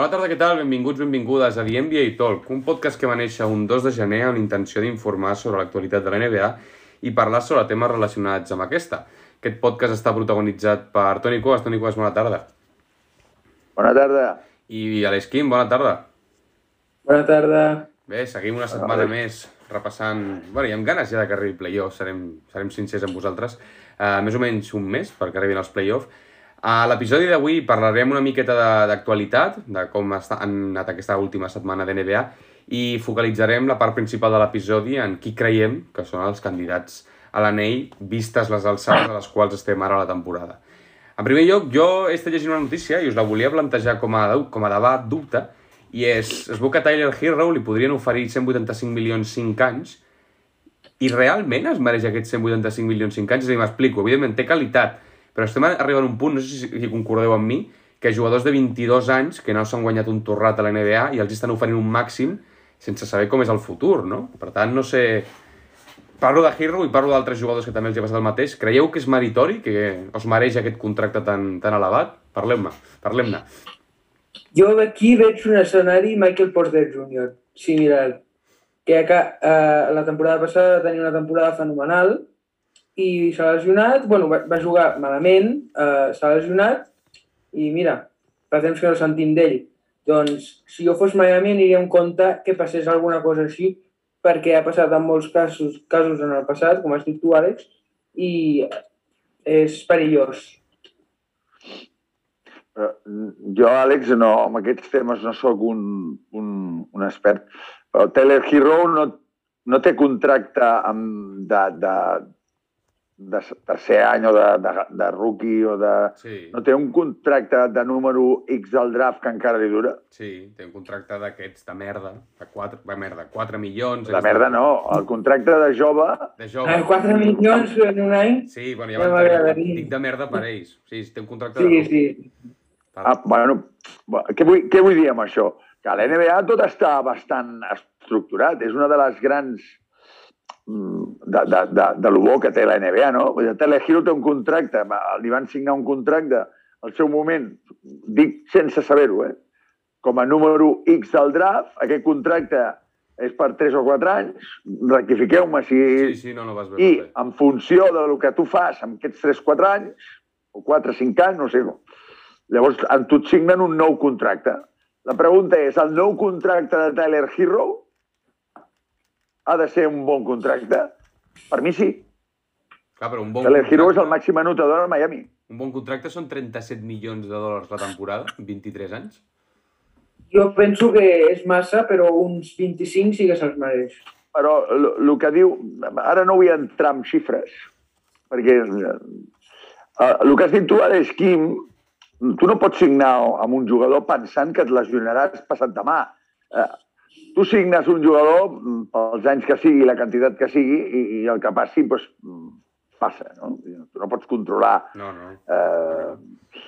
Bona tarda, què tal? Benvinguts, benvingudes a The NBA Talk, un podcast que va néixer un 2 de gener amb l'intenció d'informar sobre l'actualitat de la NBA i parlar sobre temes relacionats amb aquesta. Aquest podcast està protagonitzat per Toni Coas. Toni Coas, bona tarda. Bona tarda. I Alex Kim, bona tarda. Bona tarda. Bé, seguim una setmana més repassant... Bé, hi ha ganes ja de que arribi el playoff, serem, serem sincers amb vosaltres. Uh, més o menys un mes perquè arribin els playoff. A l'episodi d'avui parlarem una miqueta d'actualitat, de, de com està, han anat aquesta última setmana de NBA, i focalitzarem la part principal de l'episodi en qui creiem que són els candidats a l'anell, vistes les alçades a les quals estem ara a la temporada. En primer lloc, jo he estat llegint una notícia i us la volia plantejar com a, com a debat, dubte, i és, es veu que Tyler Hero li podrien oferir 185 milions 5 anys i realment es mereix aquests 185 milions 5 anys? És a dir, m'explico, evidentment té qualitat, però estem arribant a un punt, no sé si concordeu amb mi, que jugadors de 22 anys que no s'han guanyat un torrat a la NBA i els estan oferint un màxim sense saber com és el futur, no? Per tant, no sé... Parlo de Hero i parlo d'altres jugadors que també els ha passat el mateix. Creieu que és meritori, que us mereix aquest contracte tan, tan elevat? Parlem-ne, parlem-ne. Jo aquí veig un escenari Michael Porter Jr., similar, que eh, la temporada passada va tenir una temporada fenomenal i s'ha lesionat, bueno, va, va jugar malament, eh, s'ha lesionat i mira, fa temps que no sentim d'ell. Doncs, si jo fos Miami aniria en compte que passés alguna cosa així, perquè ha passat en molts casos, casos en el passat, com has dit tu, Àlex, i és perillós. Jo, Àlex, no, amb aquests temes no sóc un, un, un expert, però Taylor Hero no, no té contracte amb, de, de, de tercer any o de, de, de rookie o de... Sí. No té un contracte de número X del draft que encara li dura? Sí, té un contracte d'aquests de merda, de 4, de merda, 4 milions... De merda no, el contracte de jove... De jove. Ah, 4 milions en un any? Sí, bueno, ja van tenir, dic de merda per ells. Sí, té un contracte sí, de... Sí, Ah, bueno, què vull, què vull dir amb això? Que a la NBA tot està bastant estructurat. És una de les grans de, de, de, de lo bo que té la NBA, no? Vull dir, Telehiro té un contracte, li van signar un contracte al seu moment, dic sense saber-ho, eh? com a número X del draft, aquest contracte és per 3 o 4 anys, rectifiqueu-me si... Sí, sí, no, no vas bé. I en funció de lo que tu fas amb aquests 3-4 anys, o 4-5 anys, no sé, llavors en tu et signen un nou contracte. La pregunta és, el nou contracte de Tyler Hero ha de ser un bon contracte? Per mi sí. Clar, però un bon Tyler Hero és el màxim anotador a Miami. Un bon contracte són 37 milions de dòlars la temporada, en 23 anys. Jo penso que és massa, però uns 25 sí que se'ls mereix. Però el que diu... Ara no vull entrar en xifres, perquè eh, el que has dit tu ara és, Quim, tu no pots signar amb un jugador pensant que et lesionaràs passat demà. Eh, tu signes un jugador pels anys que sigui, la quantitat que sigui, i, i el que passi, doncs, passa. No? Tu no pots controlar No, no. eh,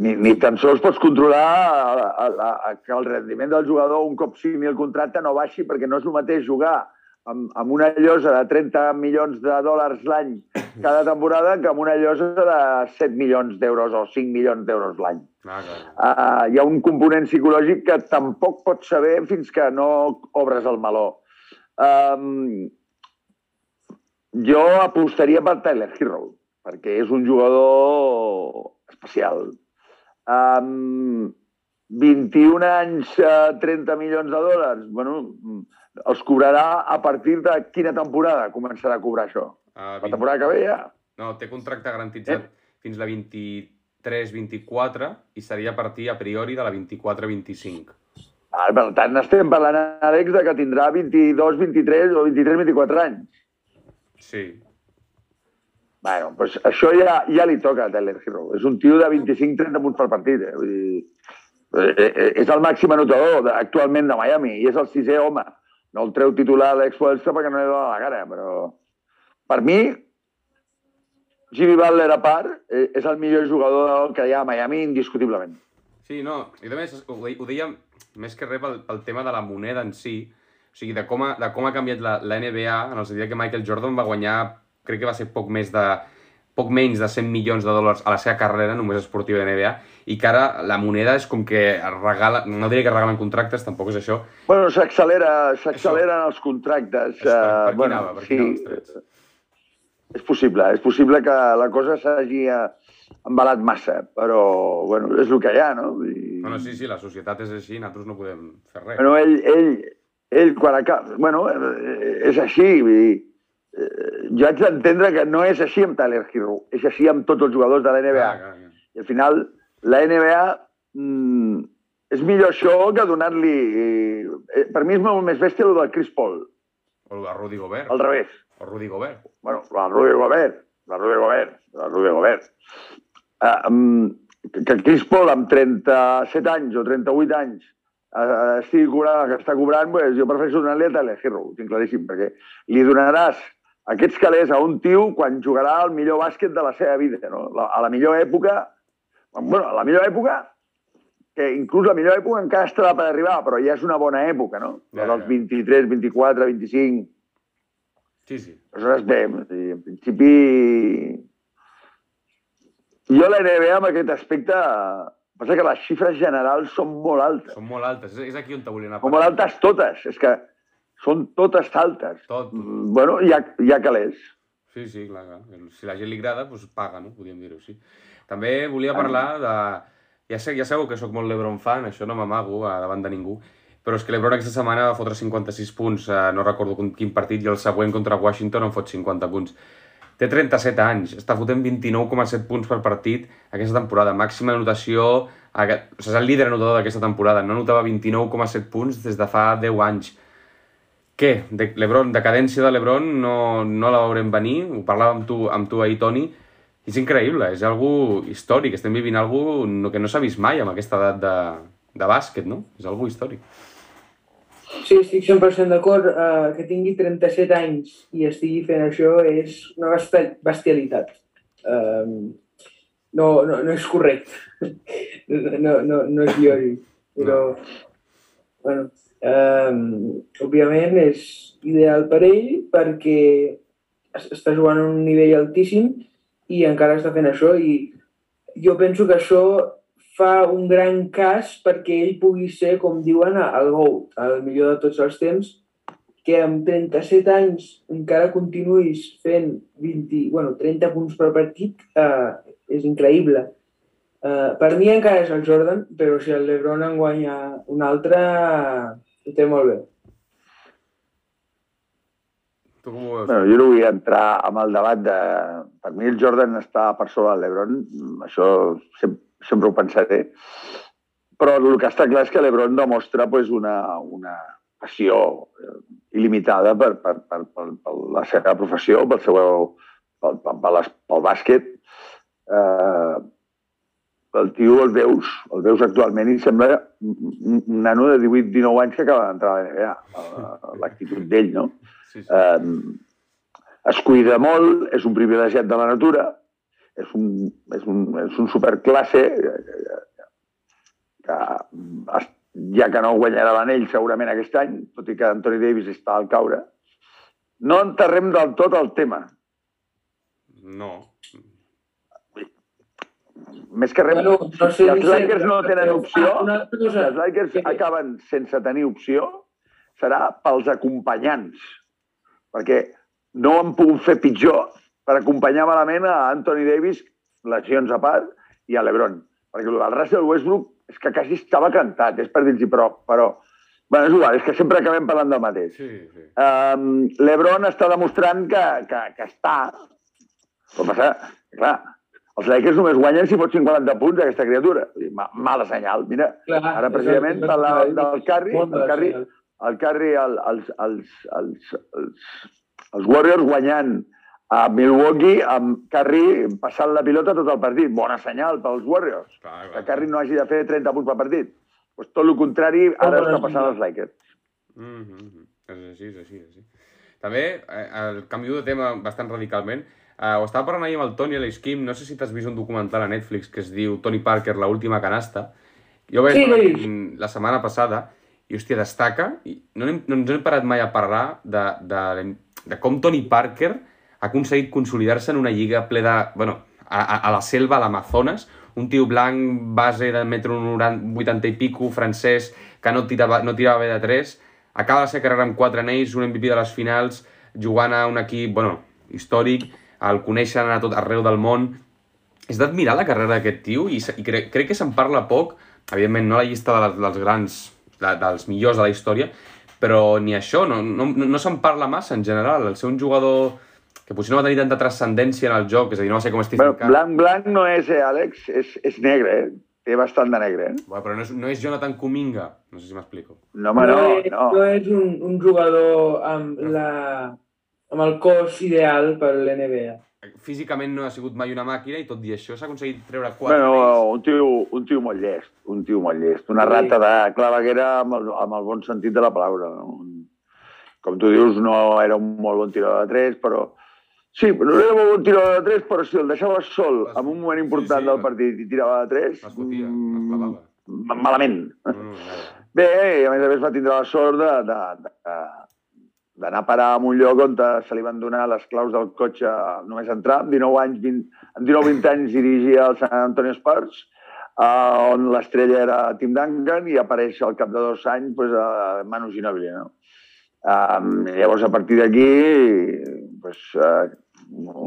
ni, ni tan sols pots controlar a, a, a, que el rendiment del jugador un cop signi el contracte no baixi perquè no és el mateix jugar amb, amb una llosa de 30 milions de dòlars l'any cada temporada que amb una llosa de 7 milions d'euros o 5 milions d'euros l'any. Ah. Uh, hi ha un component psicològic que tampoc pots saber fins que no obres el meló. Um, jo apostaria per Tyler Hero, perquè és un jugador especial. Um, 21 anys, uh, 30 milions de dòlars, bueno, els cobrarà a partir de quina temporada començarà a cobrar això? Uh, La temporada que ve ja? No, té contracte garantitzat fins la 23-24 i seria a partir a priori de la 24-25. Ah, per tant, estem parlant, Àlex, de que tindrà 22, 23 o 23, 24 anys. Sí. Bueno, doncs això ja, ja li toca a Tyler Hero. És un tio de 25-30 punts per partit. Eh? Vull dir, eh, eh, és el màxim anotador de, actualment de Miami i és el sisè home. No el treu titular a l'ex-Welsa perquè no li dona la cara, però per mi, Jimmy Butler a part, eh, és el millor jugador que hi ha a Miami indiscutiblement. Sí, no, i també ho, ho deia més que res pel, pel tema de la moneda en si, o sigui, de com ha, de com ha canviat la, la NBA en el sentit que Michael Jordan va guanyar, crec que va ser poc més de poc menys de 100 milions de dòlars a la seva carrera només esportiva de NBA i que ara la moneda és com que regala, no diré que regalen contractes, tampoc és això. Bueno, s'accelera, s'acceleren els contractes. Per, per eh, aquí bueno, anava, per sí, és possible, és possible que la cosa s'hagi eh, embalat massa, però, bueno, és el que hi ha, no? I... No, no, sí, sí, la societat és així, nosaltres no podem fer res. Bueno, ell, ell, ell quan acaba... Bueno, és així, vull dir, eh, jo haig d'entendre que no és així amb Tyler Hero, és així amb tots els jugadors de la NBA. Clar, clar, clar. I al final, la NBA mm, és millor això que donar-li... Eh, per mi és molt més bèstia el del Chris Paul, O el de Rudy Gobert. al revés. O Rudy Gobert. Bueno, la Rudy Gobert, la Rudy Gobert, la Rudy Gobert. Uh, um, que que Chris Paul amb 37 anys o 38 anys uh, estigui cobrant el que està cobrant, pues, jo prefereixo donar-li a Tyler Hero, ho tinc claríssim, perquè li donaràs aquests calés a un tio quan jugarà el millor bàsquet de la seva vida, no? La, a la millor època, bueno, a la millor època, que inclús la millor època encara estarà per arribar, però ja és una bona època, no? Ja, La dels ja. 23, 24, 25... Sí, sí. Aleshores, bé, en principi... Jo la NBA amb aquest aspecte... Passa que les xifres generals són molt altes. Són molt altes. És, aquí on te volia anar. Són molt altes totes. És que són totes altes. Tot. Bueno, hi ha, hi ha calés. Sí, sí, clar, clar. Si la gent li agrada, doncs paga, no? Podríem dir-ho així. També volia parlar de... Ja, sé, ja sabeu que sóc molt LeBron fan, això no m'amago davant de ningú, però és que LeBron aquesta setmana va fotre 56 punts, eh, no recordo quin partit, i el següent contra Washington en fot 50 punts. Té 37 anys, està fotent 29,7 punts per partit aquesta temporada, màxima anotació, o sigui, és el líder anotador d'aquesta temporada, no anotava 29,7 punts des de fa 10 anys. Què? De Lebron, decadència de Lebron no, no la veurem venir, ho parlàvem amb tu, amb tu ahir, Toni, és increïble, és algo històric, estem vivint algo no, que no s'ha vist mai amb aquesta edat de, de bàsquet, no? És algo històric. Sí, estic 100% d'acord. Uh, que tingui 37 anys i estigui fent això és una besti- bestialitat. Um, no, no, no és correcte. No, no, no és lògic. Però, bueno, um, òbviament és ideal per ell perquè es- està jugant a un nivell altíssim i encara està fent això i jo penso que això fa un gran cas perquè ell pugui ser, com diuen, el GOAT, el millor de tots els temps, que amb 37 anys encara continuïs fent 20, bueno, 30 punts per partit, eh, és increïble. Eh, per mi encara és el Jordan, però si el LeBron en guanya un altre, ho té molt bé. Tu com ho veus? Bueno, jo no vull entrar amb el debat de... Per mi el Jordan està per sobre del l'Ebron, això sempre, sempre ho pensaré, però el que està clar és que l'Ebron demostra pues, una, una passió eh, il·limitada per, per, per, per, per la seva professió, pel seu pel, pel, pel, pel bàsquet. Eh, el tio el veus, el veus actualment i sembla un nano de 18-19 anys que acaba d'entrar a la NBA. Eh, L'actitud d'ell, no? Sí, sí. eh, es cuida molt, és un privilegiat de la natura, és un, és un, és un superclasse eh, que es- ja que no guanyarà l'anell segurament aquest any, tot i que Anthony Davis està al caure. No enterrem del tot el tema. No. Més que res, Bueno, no sé si els Lakers no tenen opció, altra si els Lakers Sí. acaben sense tenir opció, serà pels acompanyants. Perquè no han pogut fer pitjor per acompanyar malament a Anthony Davis, lesions a part, i a l'Ebron. Perquè el del Russell Westbrook és que quasi estava cantat, és per dir-los però, però... Bueno, és igual, és que sempre acabem parlant del mateix. Sí, sí. Um, L'Ebron està demostrant que, que, que està. Però passa, clar, els Lakers només guanyen si fot 50 punts aquesta criatura. Mala senyal. Mira, Clar, ara és precisament el que parlava t'anava a del Molt el Curry, senyal. el Curry, el, els, els, els, els, els Warriors guanyant a Milwaukee amb Curry passant la pilota tot el partit. Bona senyal pels Warriors. Clar, Que. Curry no hagi de fer 30 punts per partit. Pues tot el contrari, ara està passant als Lakers. Mm -hmm. És així, és així, és així. També, eh, el canvio de tema bastant radicalment, eh, ho estava parlant ahir amb el Toni a l'Esquim, no sé si t'has vist un documental a Netflix que es diu Tony Parker, la última canasta. Jo vaig Sí, mm, la setmana passada i, hòstia, destaca, i no, hem, no ens hem parat mai a parlar de, de, de com Tony Parker ha aconseguit consolidar-se en una lliga ple de... Bueno, a, a, a la selva, a l'Amazones, un tio blanc, base de metro 90, 80 i pico, francès, que no tirava, no tirava bé de 3, acaba la seva carrera amb 4 anells, un MVP de les finals, jugant a un equip, bueno, històric, el coneixen a tot arreu del món. És d'admirar la carrera d'aquest tio i, i cre crec que se'n parla poc, evidentment no a la llista de les, dels grans, de, dels millors de la història, però ni això, no, no, no se'n parla massa en general. El ser un jugador que potser no va tenir tanta transcendència en el joc, és a dir, no va ser com Stephen Bueno, Curry. blanc, blanc no és, eh, Àlex? És, és negre, eh? Té bastant de negre, eh? Bueno, però no és, no és Jonathan Kuminga, no sé si m'explico. No, home, no, és, no. no és un, un jugador amb, la, amb el cos ideal per l'NBA. Físicament no ha sigut mai una màquina i tot i això s'ha aconseguit treure quatre Bueno, un tio, un tio molt llest, un tio molt llest. Una Sí. rata de claveguera amb el, amb el bon sentit de la paraula. no? Com tu dius, no era un molt bon tirador de tres, però... Sí, no era molt bon tirador de tres, però si el deixaves sol en un moment important sí, sí, del partit i tirava de tres... Les fotia, les mm, malament. No. Bé, i a més a més va tindre la sort de, de, de, d'anar a parar a un lloc on se li van donar les claus del cotxe només entrar, amb 19 anys, 20, amb 19-20 anys dirigia el San Antonio Spurs, uh, on l'estrella era Tim Duncan i apareix al cap de dos anys pues, uh, Manu Ginobili. No? Um, llavors, a partir d'aquí, pues, uh,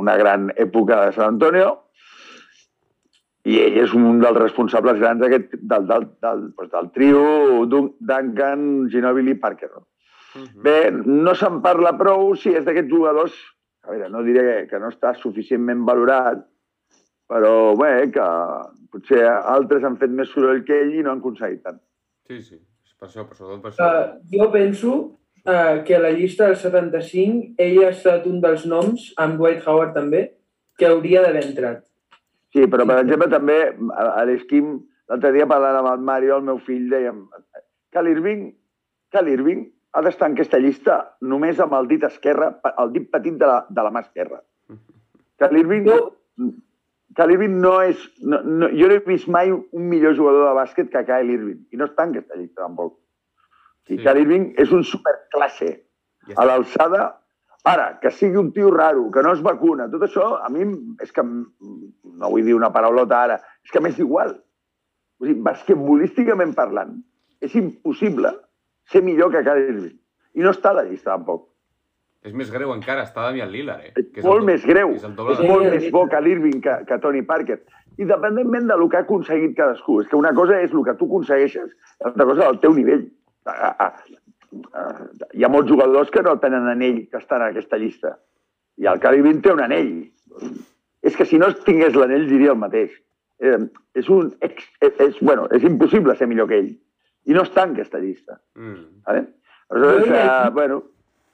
una gran època de San Antonio, i ell és un dels responsables grans d'aquest, del, del, del, pues, del trio Dun- Duncan, Ginobili i Parker. No? Mhm. Bé, no se'n parla prou si és d'aquests jugadors, a veure, no diré que, que no està suficientment valorat, però bé, que potser altres han fet més soroll que ell i no han aconseguit tant. Sí, sí, és per això, per sobretot per això. Uh, jo penso uh, que a la llista del 75 ell ha estat un dels noms, amb Dwight Howard també, que hauria d'haver entrat. Sí, però per exemple també a, l'Esquim, l'altre dia parlant amb el Mario, el meu fill, dèiem Cal Irving, Cal Irving ha d'estar en aquesta llista només amb el dit esquerre, el dit petit de la, de la mà esquerra. Cal Irving, Cal Irving no és... No, no, jo no he vist mai un millor jugador de bàsquet que Kyle Irving, i no està en aquesta llista tampoc. Sí. Cal Irving és un superclasse Ja a l'alçada Ara, que sigui un tio raro, que no es vacuna, tot això, a mi és que, no vull dir una paraulota ara, és que m'és igual. O sigui, basquetbolísticament parlant, és impossible ser millor que Kyrie Irving. I no està a la llista, tampoc. És més greu encara, està Damian Lillard, eh? És Que és molt més greu. És És de... molt més bo que l'Irving que, que Tony Parker. Independentment del que ha aconseguit cadascú. És que una cosa és el que tu aconsegueixes, l'altra cosa el teu nivell. Hi ha molts jugadors que no tenen anell que estan en aquesta llista. I el Irving té un anell. És que si no tingués l'anell diria el mateix. Eh, és, un ex, és, és, bueno, és impossible ser millor que ell. I no està en aquesta llista. Mm. Vale? Aleshores, he eh, bueno,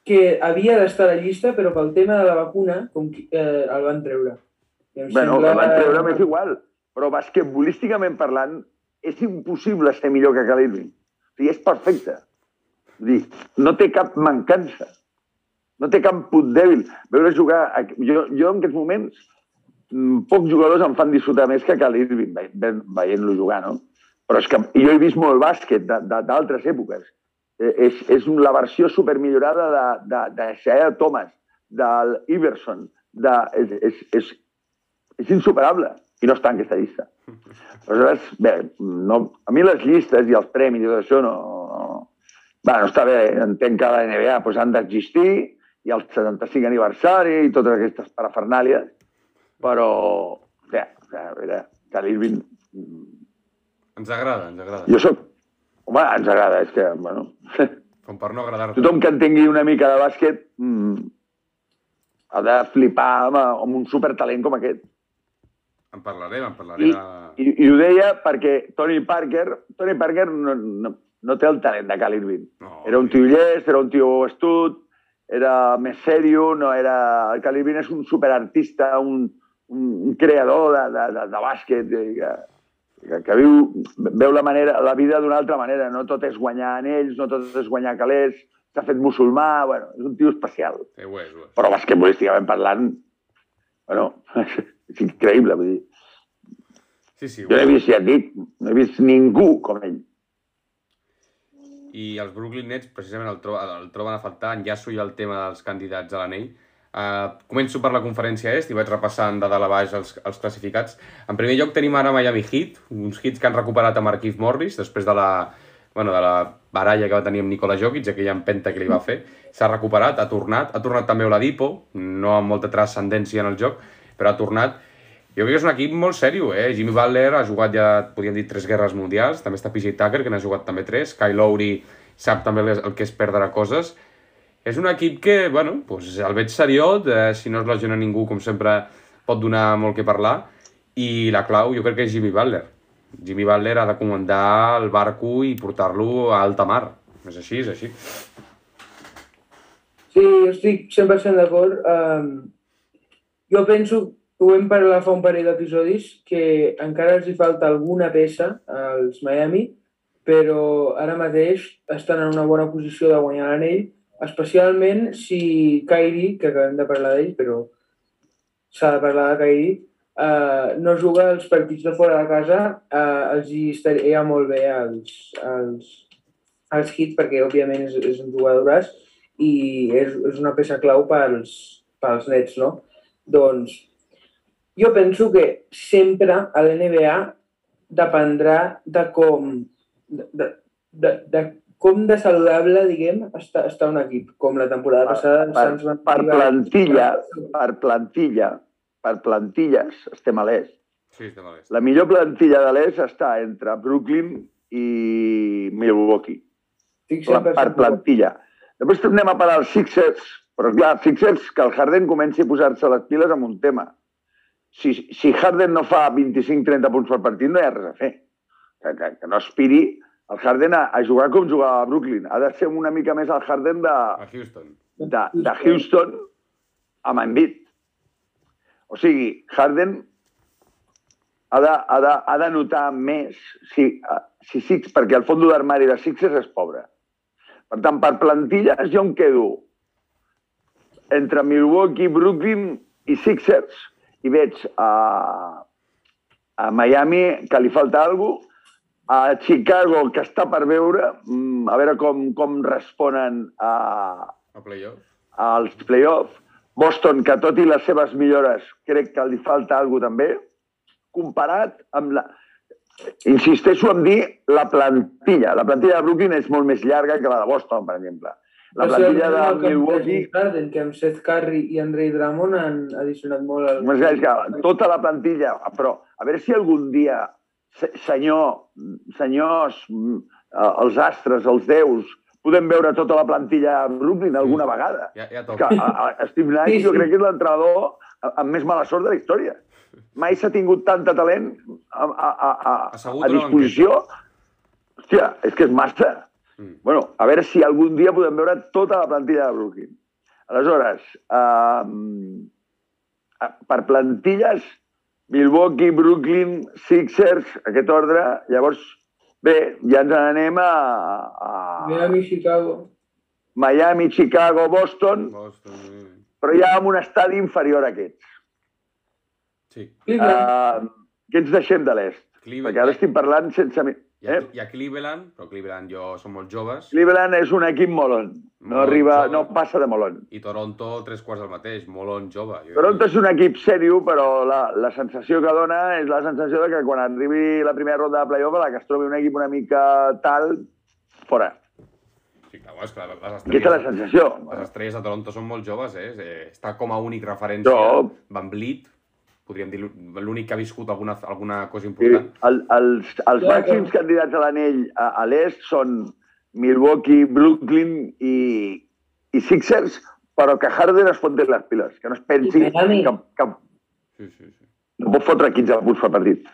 que havia d'estar a la llista, però pel tema de la vacuna com que, eh, el van treure. I em Bueno, sembla- la van treure m'és igual, però basquetbolísticament parlant és impossible ser millor que Cal Irving. Sigui, és perfecte. Vull dir, no té cap mancança. No té cap punt dèbil. Veure jugar... a- Jo, jo en aquests moments, mm, pocs jugadors em fan disfrutar més que Cal Irving ve- ve- veient-lo jugar, no? Però és que jo he vist molt bàsquet d'altres èpoques. Eh, És, és la versió supermillorada de, de, de Shea Thomas, del Iverson, de, és, és, és, és insuperable i no està en aquesta llista. Aleshores, bé, no, a mi les llistes i els premis i tot això no... no bueno, està bé, entenc que la NBA doncs, han d'existir i el 75 aniversari i totes aquestes parafernàlies, però, bé, a veure, que l'Irving... Ens agrada, ens agrada. Jo soc... Home, ens agrada, és que, bueno, Com per no agradar-te. tothom que entengui una mica de bàsquet mm, ha de flipar amb, amb un supertalent com aquest. En parlarem, en parlarem. I, a- i, I ho deia perquè Tony Parker, Tony Parker no, no, no té el talent de Cal Irving. No, Era un tio llest, era un tio astut, era més sèrio, no era... El Cal Irving és un superartista, un, un, un creador de, de, de, de bàsquet, eh, que, que, que viu, veu la, manera, la vida d'una altra manera. No tot és guanyar anells, no tot és guanyar calés, s'ha fet musulmà, bueno, és un tio especial. Sí, ho és, ho és. Però basquetbolísticament parlant, bueno, és increïble, vull dir. Sí, sí, Jo no he vist, ja dic, no he vist ningú com ell. I els Brooklyn Nets precisament el, tro el troben a faltar, enllaço ja el tema dels candidats a l'anell. Uh, començo per la conferència est i vaig repassant de dalt a baix els, els classificats. En primer lloc tenim ara Miami Heat, uns Heats que han recuperat a Marquise Morris després de la, bueno, de la baralla que va tenir amb Nikola Jokic, aquella empenta que li va fer. S'ha recuperat, ha tornat, ha tornat també Oladipo, no amb molta transcendència en el joc, però ha tornat. Jo crec que és un equip molt sèrio, eh? Jimmy Butler ha jugat ja, podríem dir, tres guerres mundials, també està PJ Tucker, que n'ha jugat també tres, Kyle Lowry sap també el que és perdre coses, és un equip que, bueno, doncs el veig seriós, eh, si no es lesiona ningú, com sempre, pot donar molt que parlar, i la clau jo crec que és Jimmy Butler. Jimmy Butler ha de comandar el barco i portar-lo a alta mar. És així, és així. Sí, jo estic 100% d'acord. Um, jo penso, ho hem parlat fa un parell d'episodis, que encara els hi falta alguna peça als Miami, però ara mateix estan en una bona posició de guanyar l'anell especialment si Kairi, que acabem de parlar d'ell, però s'ha de parlar de Kairi, eh, no juga els partits de fora de casa, eh, els hi estaria molt bé als, als, als hits, perquè òbviament és, és un jugador i és, és una peça clau pels, pels nets, no? Doncs jo penso que sempre a l'NBA dependrà de com de, de, de, de com de saludable, diguem, està, està un equip, com la temporada passada. Per, per, per plantilla, per plantilla, per plantilles, estem a l'est. Sí, estem a l'est. La millor plantilla de l'est està entre Brooklyn i Milwaukee. La, per plantilla. Després tornem a parar els Sixers, però clar, Sixers, que el Harden comenci a posar-se les piles amb un tema. Si, si Harden no fa 25-30 punts per partit, no hi ha res a fer. Que, que, que no aspiri el Harden a, a jugar com jugava a Brooklyn. Ha de ser una mica més el Harden de, a Houston. de, de Houston amb Embiid. O sigui, Harden ha de, ha de, ha de notar més si, si Six, perquè el fons d'armari de Sixers és pobre. Per tant, per plantilles jo em quedo entre Milwaukee, Brooklyn i Sixers i veig a, a Miami que li falta alguna cosa a Chicago, que està per veure, mm, a veure com, com responen a, a playoff. als play-off. Boston, que tot i les seves millores, crec que li falta alguna també, comparat amb la... Insisteixo en dir la plantilla. La plantilla de Brooklyn és molt més llarga que la de Boston, per exemple. La plantilla de Milwaukee... Garden, que amb Seth Curry i Andre Drummond han addicionat molt... Al... És que tota la plantilla, però a veure si algun dia senyor, senyors, eh, els astres, els déus, podem veure tota la plantilla a Brooklyn alguna sí. vegada. Ja, ja toca. Que, a, a Steve Nash sí, sí. jo crec que és l'entrenador amb més mala sort de la història. Mai s'ha tingut tant de talent a, a, a, a, a disposició. Hòstia, és que és massa. Mm. Bueno, a veure si algun dia podem veure tota la plantilla de Brooklyn. Aleshores, eh, per plantilles, Milwaukee, Brooklyn, Sixers, aquest ordre. Llavors, bé, ja ens n'anem a, a... Miami, Chicago. Miami, Chicago, Boston. Boston. Però ja amb un estadi inferior a aquests. Sí. Uh, què ens deixem de l'est? Perquè ara estic parlant sense... Hi ha, eh? hi ha Cleveland, però Cleveland jo som molt joves. Cleveland és un equip molon. No molt arriba, jove. no passa de molon. I Toronto, tres quarts del mateix, molon jove. Jo Toronto és un equip sèrio, però la, la sensació que dona és la sensació de que quan arribi la primera ronda de playoff, la que es trobi un equip una mica tal, fora. Sí, clar, és clar, les estrelles... Aquesta és la sensació. Les estrelles de Toronto són molt joves, eh? eh està com a únic referència jo... Van Vliet, podríem dir, l'únic que ha viscut alguna, alguna cosa important. Sí, el, els, els màxims candidats a l'anell a, a l'est són Milwaukee, Brooklyn i, i Sixers, però que Harden es foti les piles, que no es pensi que, que sí, sí, sí. no pot fotre 15 punts per partit.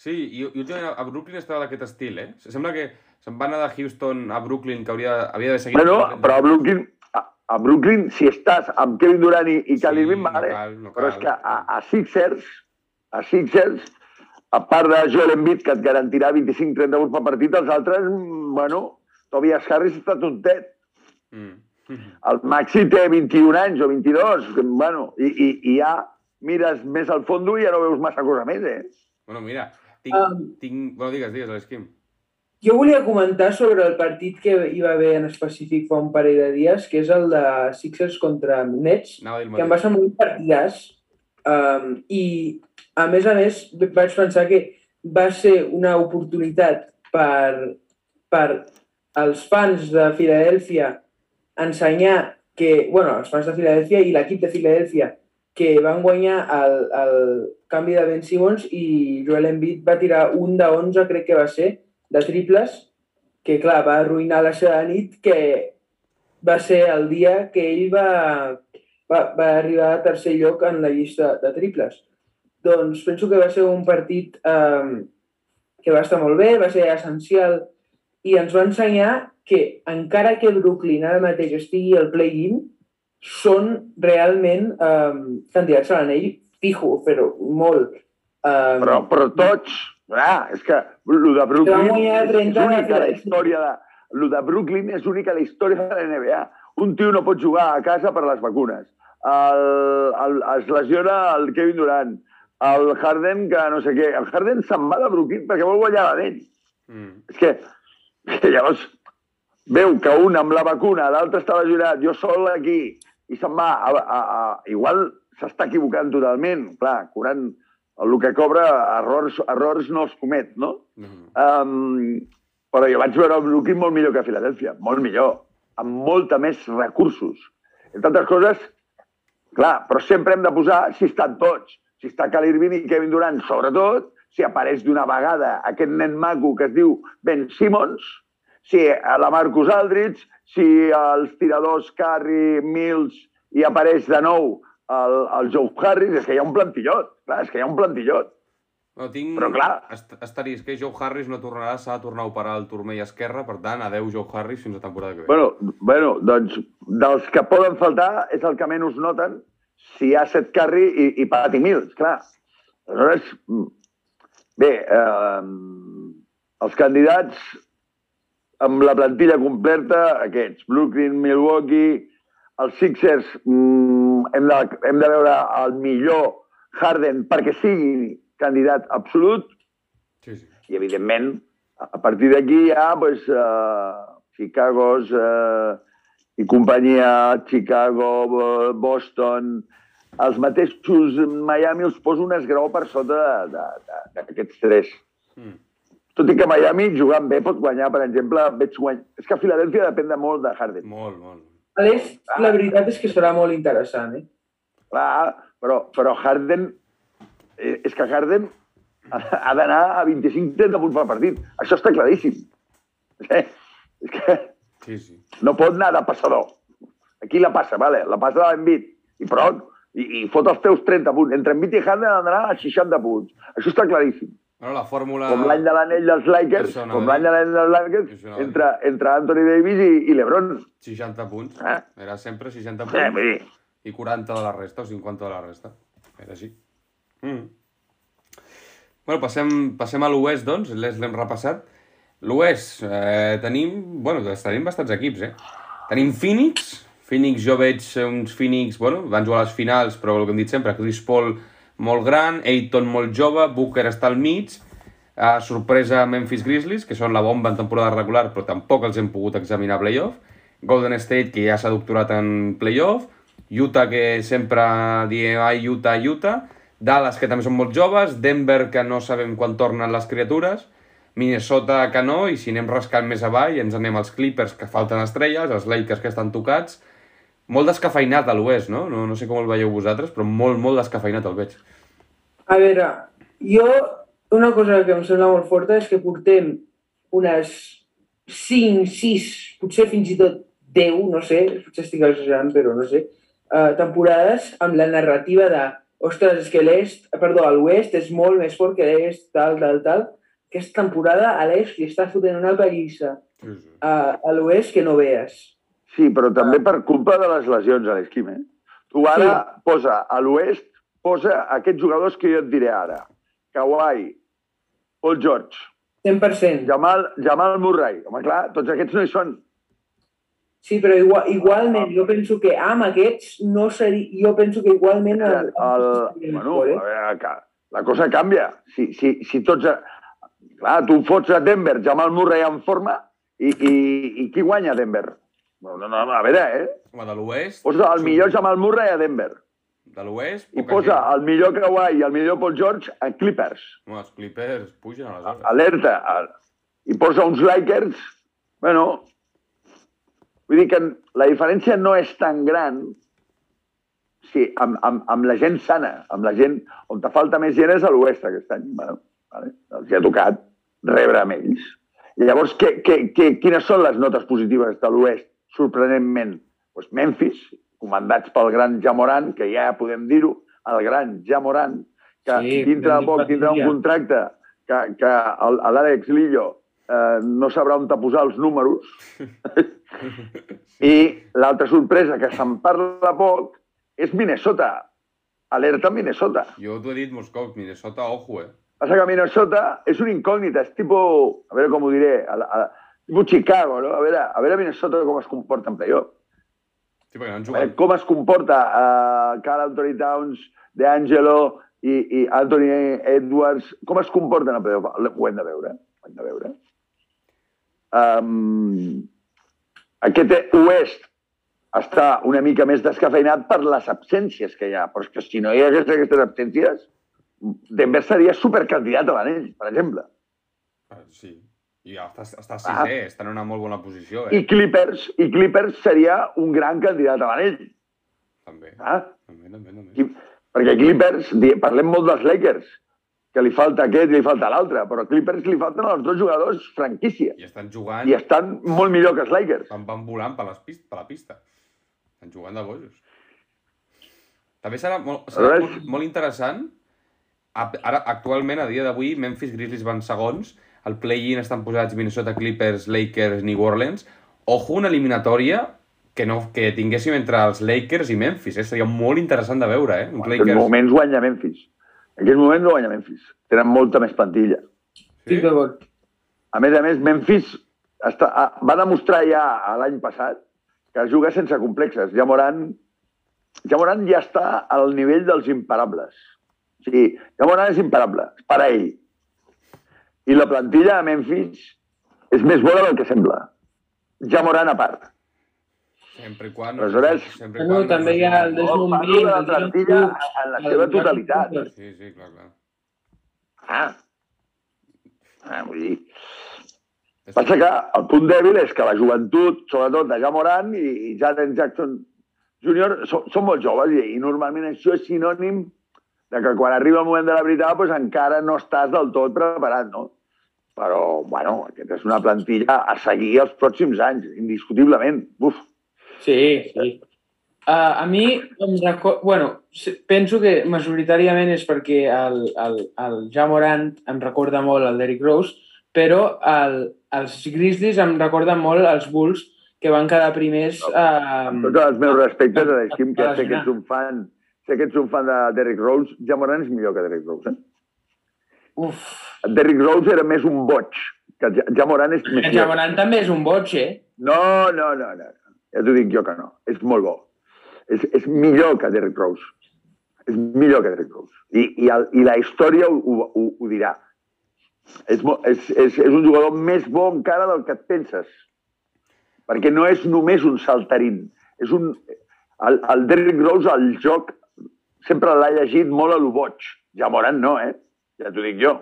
Sí, i, i últimament a Brooklyn estava d'aquest estil, eh? Sembla que se'n va anar de Houston a Brooklyn, que hauria, havia de seguir... Bueno, però a Brooklyn, a Brooklyn, si estàs amb Kevin Durant i, i Kylie sí, vale. No cal, no cal. Però és que a, a Sixers, a Sixers, a part de Joel Embiid, que et garantirà 25-30 punts per partit, els altres, bueno, Tobias Harris està tontet. Mm. El Maxi té 21 anys o 22, bueno, i, i, i ja mires més al fons i ja no veus massa cosa més, eh? Bueno, mira, tinc... Um, tinc... Bueno, digues, digues, l'Esquim. Jo volia comentar sobre el partit que hi va haver en específic fa un parell de dies, que és el de Sixers contra Nets, que em va semblar un partidàs. Um, I, a més a més, vaig pensar que va ser una oportunitat per, per als fans de Filadèlfia ensenyar que, bueno, els fans de Filadèlfia i l'equip de Filadèlfia que van guanyar el, el canvi de Ben Simmons i Joel Embiid va tirar un de 11, crec que va ser, de triples, que clar, va arruïnar la seva nit, que va ser el dia que ell va, va, va arribar a tercer lloc en la llista de triples. Doncs penso que va ser un partit eh, que va estar molt bé, va ser essencial i ens va ensenyar que encara que Brooklyn ara mateix estigui al play-in, són realment eh, candidats a l'anell fijo, però molt. Eh, Però, però tots, ah, és que el de Brooklyn és 30 únic a la història de... El de Brooklyn és únic a la història de la NBA. Un tio no pot jugar a casa per les vacunes. El, el, es lesiona el Kevin Durant. El Harden, que no sé què. El Harden se'n va de Brooklyn perquè vol guanyar l'anell. Mm. És que, que llavors veu que un amb la vacuna, l'altre està lesionat, jo sol aquí, i se'n va a, a, a... Igual s'està equivocant totalment, clar, cobrant el que cobra, errors, errors no els comet, no? No. Um, però jo vaig veure el Brooklyn molt millor que a Filadèlfia, molt millor, amb molta més recursos. Entre altres coses, clar, però sempre hem de posar si estan tots. Si està Cal Irving i Kevin Durant, sobretot, si apareix d'una vegada aquest nen maco que es diu Ben Simmons, si a la Marcus Aldridge, si els tiradors Curry, Mills i apareix de nou el, el Joe Harris, és que hi ha un plantillot, clar, és que hi ha un plantillot. No, tinc... Però, clar. Est estaria, és que Joe Harris no tornarà, s'ha de tornar a operar el turmell esquerre, per tant, adeu Joe Harris fins a temporada que ve. Bueno, bueno, doncs dels que poden faltar és el que menys noten si hi ha Seth Curry i, i Patty Mills, clar. Aleshores, bé, eh, els candidats amb la plantilla completa, aquests, Brooklyn, Milwaukee, els Sixers, mm, hem, de, hem de veure el millor Harden perquè sigui candidat absolut, Sí, sí. i evidentment a partir d'aquí ja pues, uh, Chicagos uh, i companyia, Chicago, Boston, els mateixos Miami els poso un esgraó per sota d'aquests tres. Mm. Tot i que Miami, jugant bé, pot guanyar, per exemple, veig guany... És que Filadèlfia depèn de molt de Harden. Molt, molt. A l'est, la veritat és que serà molt interessant, eh? Clar, però, però Harden... eh, És que Harden ha ha d'anar a 25-30 punts per partit. Això està claríssim. Eh? És que Sí, sí. no pot anar de passador. Aquí la passa, vale? la passa de l'Envit. I prou. I, I fot els teus 30 punts. Entre Envit i Harden han d'anar a 60 punts. Això està claríssim. Bueno, la fórmula... Com l'any de l'anell dels Lakers, no com l'any de l'anell dels Lakers, entre, entre Anthony Davis i, i LeBron. 60 punts. Eh? Era sempre 60 Eh, punts vull dir, i 40 de la resta o 50 de la resta. Era així. Mm. Bueno, passem, passem a l'Oest, doncs. Les l'hem repassat. L'Oest, eh, tenim... Bueno, doncs tenim bastants equips, eh? Tenim Phoenix. Phoenix, jo veig uns Phoenix... Bueno, van jugar a les finals, però el que hem dit sempre, Chris Paul molt gran, Ayton molt jove, Booker està al mig, a sorpresa Memphis Grizzlies, que són la bomba en temporada regular, però tampoc els hem pogut examinar a playoff. Golden State, que ja s'ha doctorat en playoff. Utah, que sempre diem, ai, Utah, Utah. Dallas, que també són molt joves. Denver, que no sabem quan tornen les criatures. Minnesota, que no. I si anem rascant més avall, ens anem als Clippers, que falten estrelles, els Lakers, que estan tocats. Molt descafeinat a l'oest, no? no? No sé com el veieu vosaltres, però molt, molt descafeinat el veig. A veure, jo una cosa que em sembla molt forta és que portem unes 5, 6, potser fins i tot 10, no sé, potser estic exagerant, però no sé, uh, temporades amb la narrativa de ostres, és que l'est, perdó, l'oest és molt més fort que l'est, tal, tal, tal. Aquesta temporada a l'est li està fotent una pallissa sí. a, l'oest que no veus. Sí, però també per culpa de les lesions a l'esquim, eh? Tu ara sí. posa a l'oest, posa aquests jugadors que jo et diré ara. Kawhi, Paul George, 100%. Jamal, Jamal Murray. Home, clar, tots aquests no hi són. Sí, però igual, igualment, jo penso que amb aquests no seria... Jo penso que igualment... El, el, bueno, a veure, que la cosa canvia. Si, si, si tots... Clar, tu fots a Denver, Jamal Murray en forma, i, i, i qui guanya Denver? No, no, no, a veure, eh? Home, de l'oest... Posa el millor Jamal Murray a Denver. De l'oest, I posa gent. el millor Kawhi i el millor Paul George a Clippers. Home, els Clippers pugen aleshores. Alerta. I posa uns Lakers... Bueno, vull dir que la diferència no és tan gran sí, amb, amb, amb la gent sana, amb la gent... On te falta més gent és a l'oest aquest any. Bueno, vale? Els hi ha tocat rebre amb ells. I llavors, què, què, què, quines són les notes positives de l'oest, sorprenentment? Pues Memphis, comandats pel gran Jamoran, que ja podem dir-ho, el gran Jamoran, que Sí, dintre de poc tindrà un contracte que, que l'Àlex Lillo eh, no sabrà on posar els números. I l'altra sorpresa, que se'n parla poc, és Minnesota. Alerta Minnesota. Jo t'ho he dit molts cops, Minnesota, ojo, eh? Passa que Minnesota és un incògnita, és tipus, a veure com ho diré, a, a, tipus Chicago, no? A veure, a veure Minnesota com es comporta en playoff. Sí, perquè no han A veure jugat. com es comporta uh, Carl Anthony Towns, DeAngelo i, i Anthony Edwards, com es comporten en playoff? Ho hem de veure, ho hem de veure. Um, aquest oest està una mica més descafeinat per les absències que hi ha, però és que si no hi hagués aquestes absències, Denver seria supercandidat a l'anell, per exemple. Ah, Sí. I ja està, està Ah. sisè, està en una molt bona posició, I eh? Clippers, i Clippers seria un gran candidat a l'anell. També, Ah? també, també, també. I, perquè Clippers, parlem molt dels Lakers, que li falta aquest i li falta l'altre, però a Clippers li falten els dos jugadors franquícia. I estan jugant, I estan molt millor que els Lakers. van, van volant per, les pist per la pista. Estan jugant de bojos. També serà molt, serà Res. molt, molt interessant. Ara, actualment, a dia d'avui, Memphis Grizzlies van segons. Al play-in estan posats Minnesota Clippers, Lakers, New Orleans. Ojo, una eliminatòria que, no, que tinguéssim entre els Lakers i Memphis. Eh? Seria molt interessant de veure, eh? En aquests Lakers... moments guanya Memphis. En aquests moments no guanya Memphis. Tenen molta més plantilla. Estic d'acord. A més a més, Memphis està, ah, va demostrar ja l'any passat que juga sense complexes. Ja Moran, ja Moran ja està al nivell dels imparables. O sigui, ja Moran és imparable, és per a ell. I la plantilla de Memphis és més bona del que sembla. Ja Moran a part. Sempre i quan... Aleshores- sempre quan també hi ha el No, Desmond parlo de la plantilla en la seva totalitat. Sí, sí, clar, clar. Ah. ah vull dir, Passa que el punt dèbil és que la joventut, sobretot de Jamoran i, i Jaden Jackson Jr., són, són molt joves i, i normalment això és sinònim de que quan arriba el moment de la veritat doncs encara no estàs del tot preparat, no? Però, bueno, aquesta és una plantilla a seguir els pròxims anys, indiscutiblement. Uf, Sí, sí. Uh, a mi, em record... bueno, penso que majoritàriament és perquè el, el, el Jamorant em recorda molt el Derrick Rose, però el, els Grizzlies em recorden molt els Bulls que van quedar primers... amb Uh, tots els meus respectes a l'Esquim, que sé que ets un fan, sé que ets un fan de Derrick Rose, Jamoran és millor que Derrick Rose, eh? uf, Derrick Rose era més un boig, que Ja- Jamoran és més... el Jamorant també és un boig, eh? No, no, no, no. Ja t'ho dic jo que no. És molt bo. És, és millor que Derrick Rose. És millor que Derrick Rose. I, i, el, i la història ho, ho, ho, ho dirà. És, és, és, és un jugador més bo encara del que et penses. Perquè no és només un saltarín. És un... El, el Derrick Rose, al joc, sempre l'ha llegit molt a lo boig. Jamoran no, eh? Ja t'ho dic jo.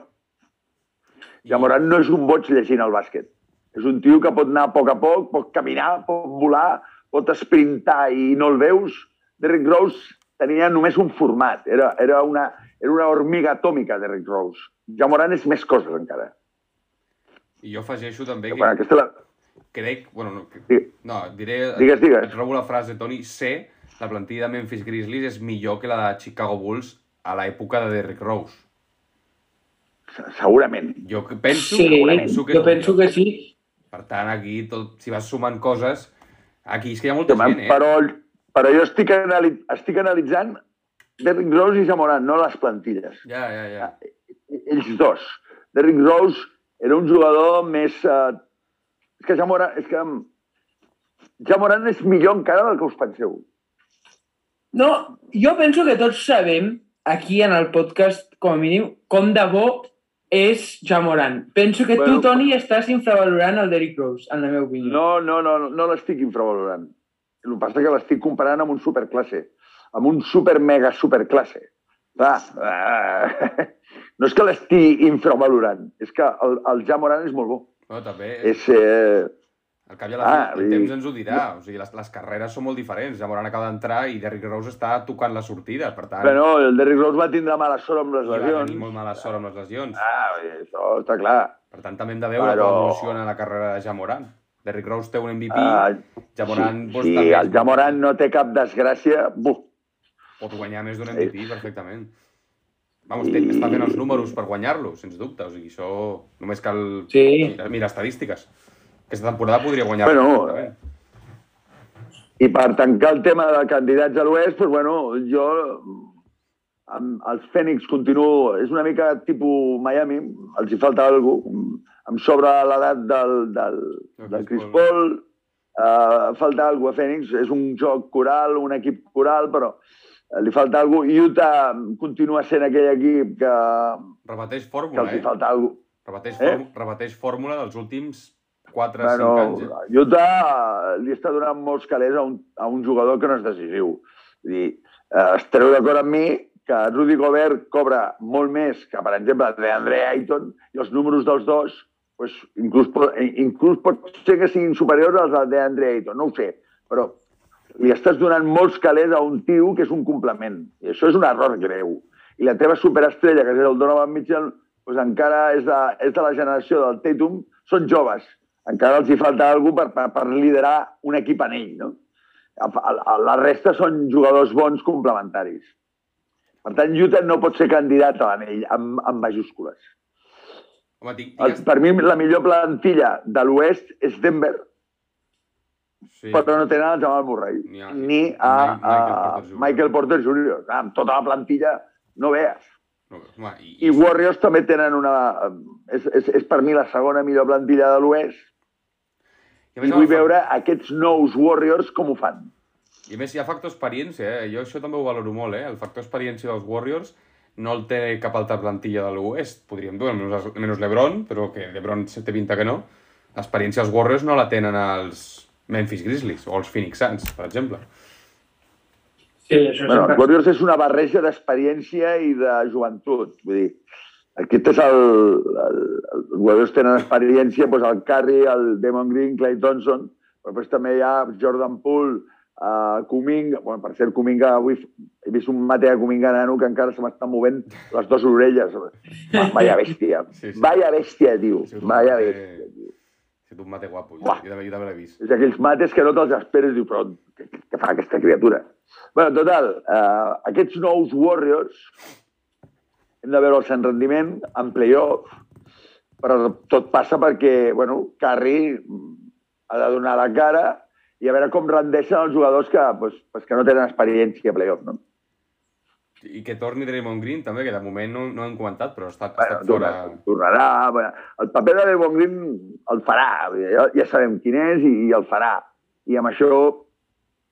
Jamoran no és un boig llegint el bàsquet. És un tio que pot anar a poc a poc, pot caminar, pot volar, pot sprintar i no el veus. Derrick Rose tenia només un format. Era, era, una, era una hormiga atòmica, Derrick Rose. Jamoran és més coses encara. I jo afegeixo també Bueno, que aquesta la... crec... Bueno, no, que- no diré... Digues, digues. Et robo la frase, Toni. Sé la plantilla de Memphis Grizzlies és millor que la de Chicago Bulls a l'època de Derrick Rose. se- Segurament. Jo que penso, Sí, penso que jo penso millor. que sí. Per tant, aquí, tot, si vas sumant coses... Aquí és que hi ha molta Home, gent, eh? però, però jo estic, anali estic analitzant Derrick Rose i Jamoran, no les plantilles. Ja, ja, ja. ells dos. Derrick Rose era un jugador més... Eh... És que Jamoran, és que Jamoran és millor encara del que us penseu. No, jo penso que tots sabem aquí en el podcast, com a mínim, com de bo és Jamoran. Penso que Bueno. tu, Toni, estàs infravalorant el Derrick Rose, en la meva opinió. No, no, no, no, no l'estic infravalorant. El que passa és que l'estic comparant amb un superclasse, amb un super mega superclasse. Clar, eh, no és que l'estigui infravalorant, és que el, el Jamoran és molt bo. No, també, És, eh, al cap i a la Ah, fi, el temps ens ho dirà. O sigui, les, les carreres són molt diferents. Jamoran acaba d'entrar i Derrick Rose està tocant la sortida, per tant, bueno, el Derrick Rose va tindre mala sort amb les i va lesions. tenir molt mala sort amb les lesions. Ah, això està clar. Per tant, també hem de veure Però- com evoluciona la carrera de Jamoran. Derrick Rose té un MVP, Ah, Jamoran sí, sí, també el Jamoran no té cap desgràcia. Buf, pot guanyar més d'un MVP perfectament. Vamos, té, està fent els números per guanyar-lo, sens dubte. O sigui, això només cal Sí. mira, mira estadístiques. Aquesta temporada podria guanyar Bueno. I per tancar el tema de candidats a l'Oest, doncs, bueno, jo amb els Fènix continuo... És una mica tipus Miami, els hi falta alguna cosa. Em sobra l'edat del, del, Del Chris Paul. Uh, falta alguna cosa a Fènix. És un joc coral, un equip coral, però eh, li falta alguna cosa. Utah continua sent aquell equip que, Repeteix que fórmula, els hi eh? falta alguna cosa. Repeteix, Eh? fórmula, repeteix fórmula dels últims 4 o Bueno, 5 anys. Eh? Utah eh, li està donant molts calés a un, a un jugador que no és decisiu. Vull dir, eh, estareu d'acord amb mi que Rudy Gobert cobra molt més que, per exemple, DeAndre Ayton i els números dels dos pues, inclús, pot, inclús pot ser que siguin superiors als de DeAndre Ayton, no ho sé, però li estàs donant molts calés a un tio que és un complement. I això és un error greu. I la teva superestrella, que és el Donovan Mitchell, doncs encara és de, és de la generació del Tatum, són joves. Encara els hi falta alguna per, per, per liderar un equip en ell, no? A- a- a- La resta són jugadors bons complementaris. Per tant, Utah no pot ser candidat a l'anell amb, amb majúscules. Home, El, tinc... per mi, la millor plantilla de l'oest és Denver, Sí. però no tenen el Jamal Murray, Ni a- ni a, Michael a Porter Jr. Michael Porter Jr. Ah, Amb tota la plantilla, no veus. No, home, i, I Warriors també tenen una... És, és, és per mi la segona millor plantilla de l'Oest i i vull veure aquests nous Warriors com ho fan. I a més hi ha factor experiència, eh? Jo això també ho valoro molt, eh? El factor experiència dels Warriors no el té cap altra plantilla de l'Oest, podríem dir, menys, menys l'Ebron, però que l'Ebron se té pinta que no. L'experiència dels Warriors no la tenen els Memphis Grizzlies o els Phoenix Suns, per exemple. Sí, això Bueno, sempre... els Warriors és una barreja d'experiència i de joventut. Vull dir, aquest és el... el, el els Warriors tenen experiència, doncs el Curry, el Damon Green, Clay Thompson, però després també hi ha Jordan Poole, uh, Kuminga, bueno, per cert, Kuminga, avui he vist un mate de Kuminga nano que encara se m'estan movent les dues orelles. Va, vaya bèstia, Sí, sí. vaya bèstia, tio, un vaya mate- bèstia, tio. Ha sigut un mate guapo, jo, jo també, jo també l'he vist. És aquells mates que no te'ls esperes, diu, però què, què fa aquesta criatura? bueno, total, eh, aquests nous Warriors hem de veure'ls en rendiment, en playoff, però tot passa perquè, bueno, Curry ha de donar la cara i a veure com rendeixen els jugadors que, pues, pues que no tenen experiència a playoff, no? I que torni Draymond Green també, que de moment no, no hem comentat, però ha estat, ha Bueno, estat fora... tornarà, tornarà. Bueno, el paper de Draymond Green el farà, ja, ja sabem quin és i, i el farà. I amb això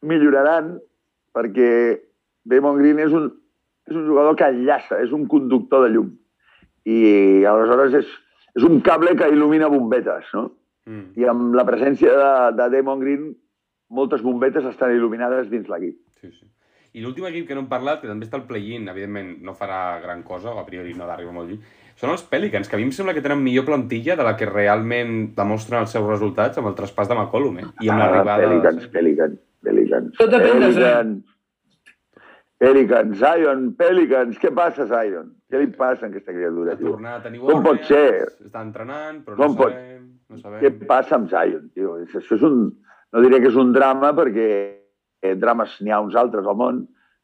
milloraran perquè Draymond Green és un, és un jugador que enllaça, és un conductor de llum. I aleshores és, és un cable que il·lumina bombetes, no? Mm. I amb la presència de, de Draymond Green moltes bombetes estan il·luminades dins l'equip. Sí, sí. I l'últim equip que no hem parlat, que també està al play-in, evidentment no farà gran cosa, o a priori no ha d'arribar molt lluny, són els Pelicans, que a mi em sembla que tenen millor plantilla de la que realment demostren els seus resultats amb el traspàs de McCollum, eh? I amb Ah, l'arribada... Pelicans, Pelicans, Pelicans. Tot depèn de Pelicans. Pelicans, Zion, Pelicans. Què passa, Zion? Què li passa a aquesta criatura, tio? tornar a tenir Com pot ser? Està entrenant, però Com no pot- sabem, no sabem. Què passa amb Zion, tio? Això és un... No diré que és un drama, perquè eh, drames n'hi ha uns altres al món,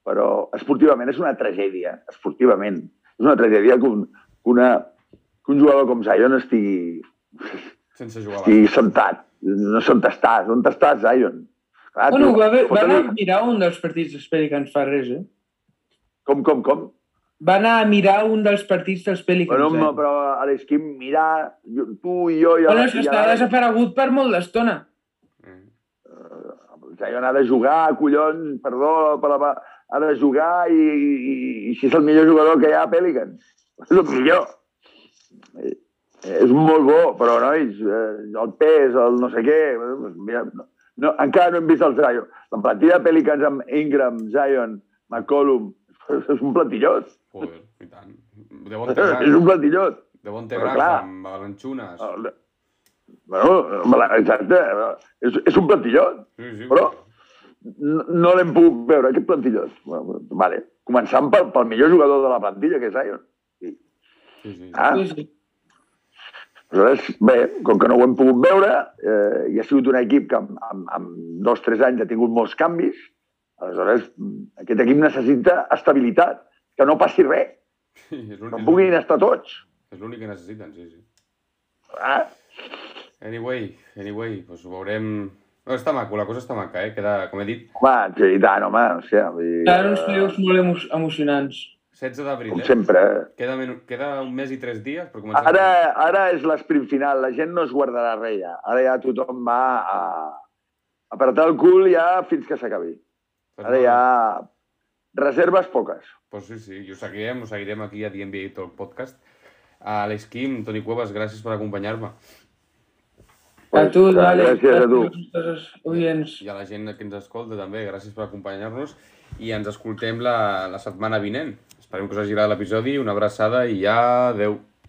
però esportivament és una tragèdia, esportivament. És una tragèdia que un, que una, que un jugador com Zion estigui, Sense jugar estigui sentat. No sé on estàs, on estàs, Zion? Clar, Bueno, tio, va, haver- va anar a mirar un dels partits dels Pelicans fa res, eh? Com, com, com? Va anar a mirar un dels partits dels Pelicans. Bueno, eh? però a l'esquim mirar, jo, tu i jo... I Bueno, és que està desaparegut per molt d'estona. Mm. Zion ha de jugar, collons, perdó, per la... ha de jugar i, i, i si és el millor jugador que hi ha a Pelicans. És el millor. és molt bo, però, nois, eh, el pes, el no sé què... eh, Mira, no, no, encara no hem vist el Zion. La plantilla de Pelicans amb Ingram, Zion, McCollum, és un platillot. Joder, i tant. De bon És un platillot. de bon te però clar. amb Balanxunes. El- Bueno, exacte, és, és un plantillot. Sí, sí. Però no, no l'hem pogut veure, aquest plantillot. Bueno, vale. Començant pel, pel millor jugador de la plantilla, que és Zion. Sí, sí. Ah, Sí, sí. Aleshores, bé, com que no ho hem pogut veure, eh, i ha sigut un equip que amb, amb, amb dos o tres anys ha tingut molts canvis, aleshores aquest equip necessita estabilitat, que no passi res, sí que l'únic puguin estar tots. és l'únic que necessiten, sí, sí. Ah, Anyway, anyway, doncs ho veurem... No, està maco, la cosa està maca, eh? Queda, com he dit, home, sí, i tant, home, o sigui, Ara uns playoffs molt emo emocionants. 16 d'abril, com eh? sempre. eh. Queda, men... Queda un mes i tres dies per començar. Ara, ara és l'esprint final, la gent no es guardarà res ja. Ara ja tothom va a, a apretar el cul ja fins que s'acabi. Pues Ara ja reserves poques. Pues sí, sí, i ho seguirem, ho seguirem aquí a The NBA Talk Podcast. A Alex Kim, Toni Cuevas, gràcies per acompanyar-me. A tu, Pues, Dale, gràcies a tu. oients. I a la gent que ens escolta també, gràcies per acompanyar-nos. I ens escoltem la, la setmana vinent. Esperem que us hagi agradat l'episodi, una abraçada i adeu.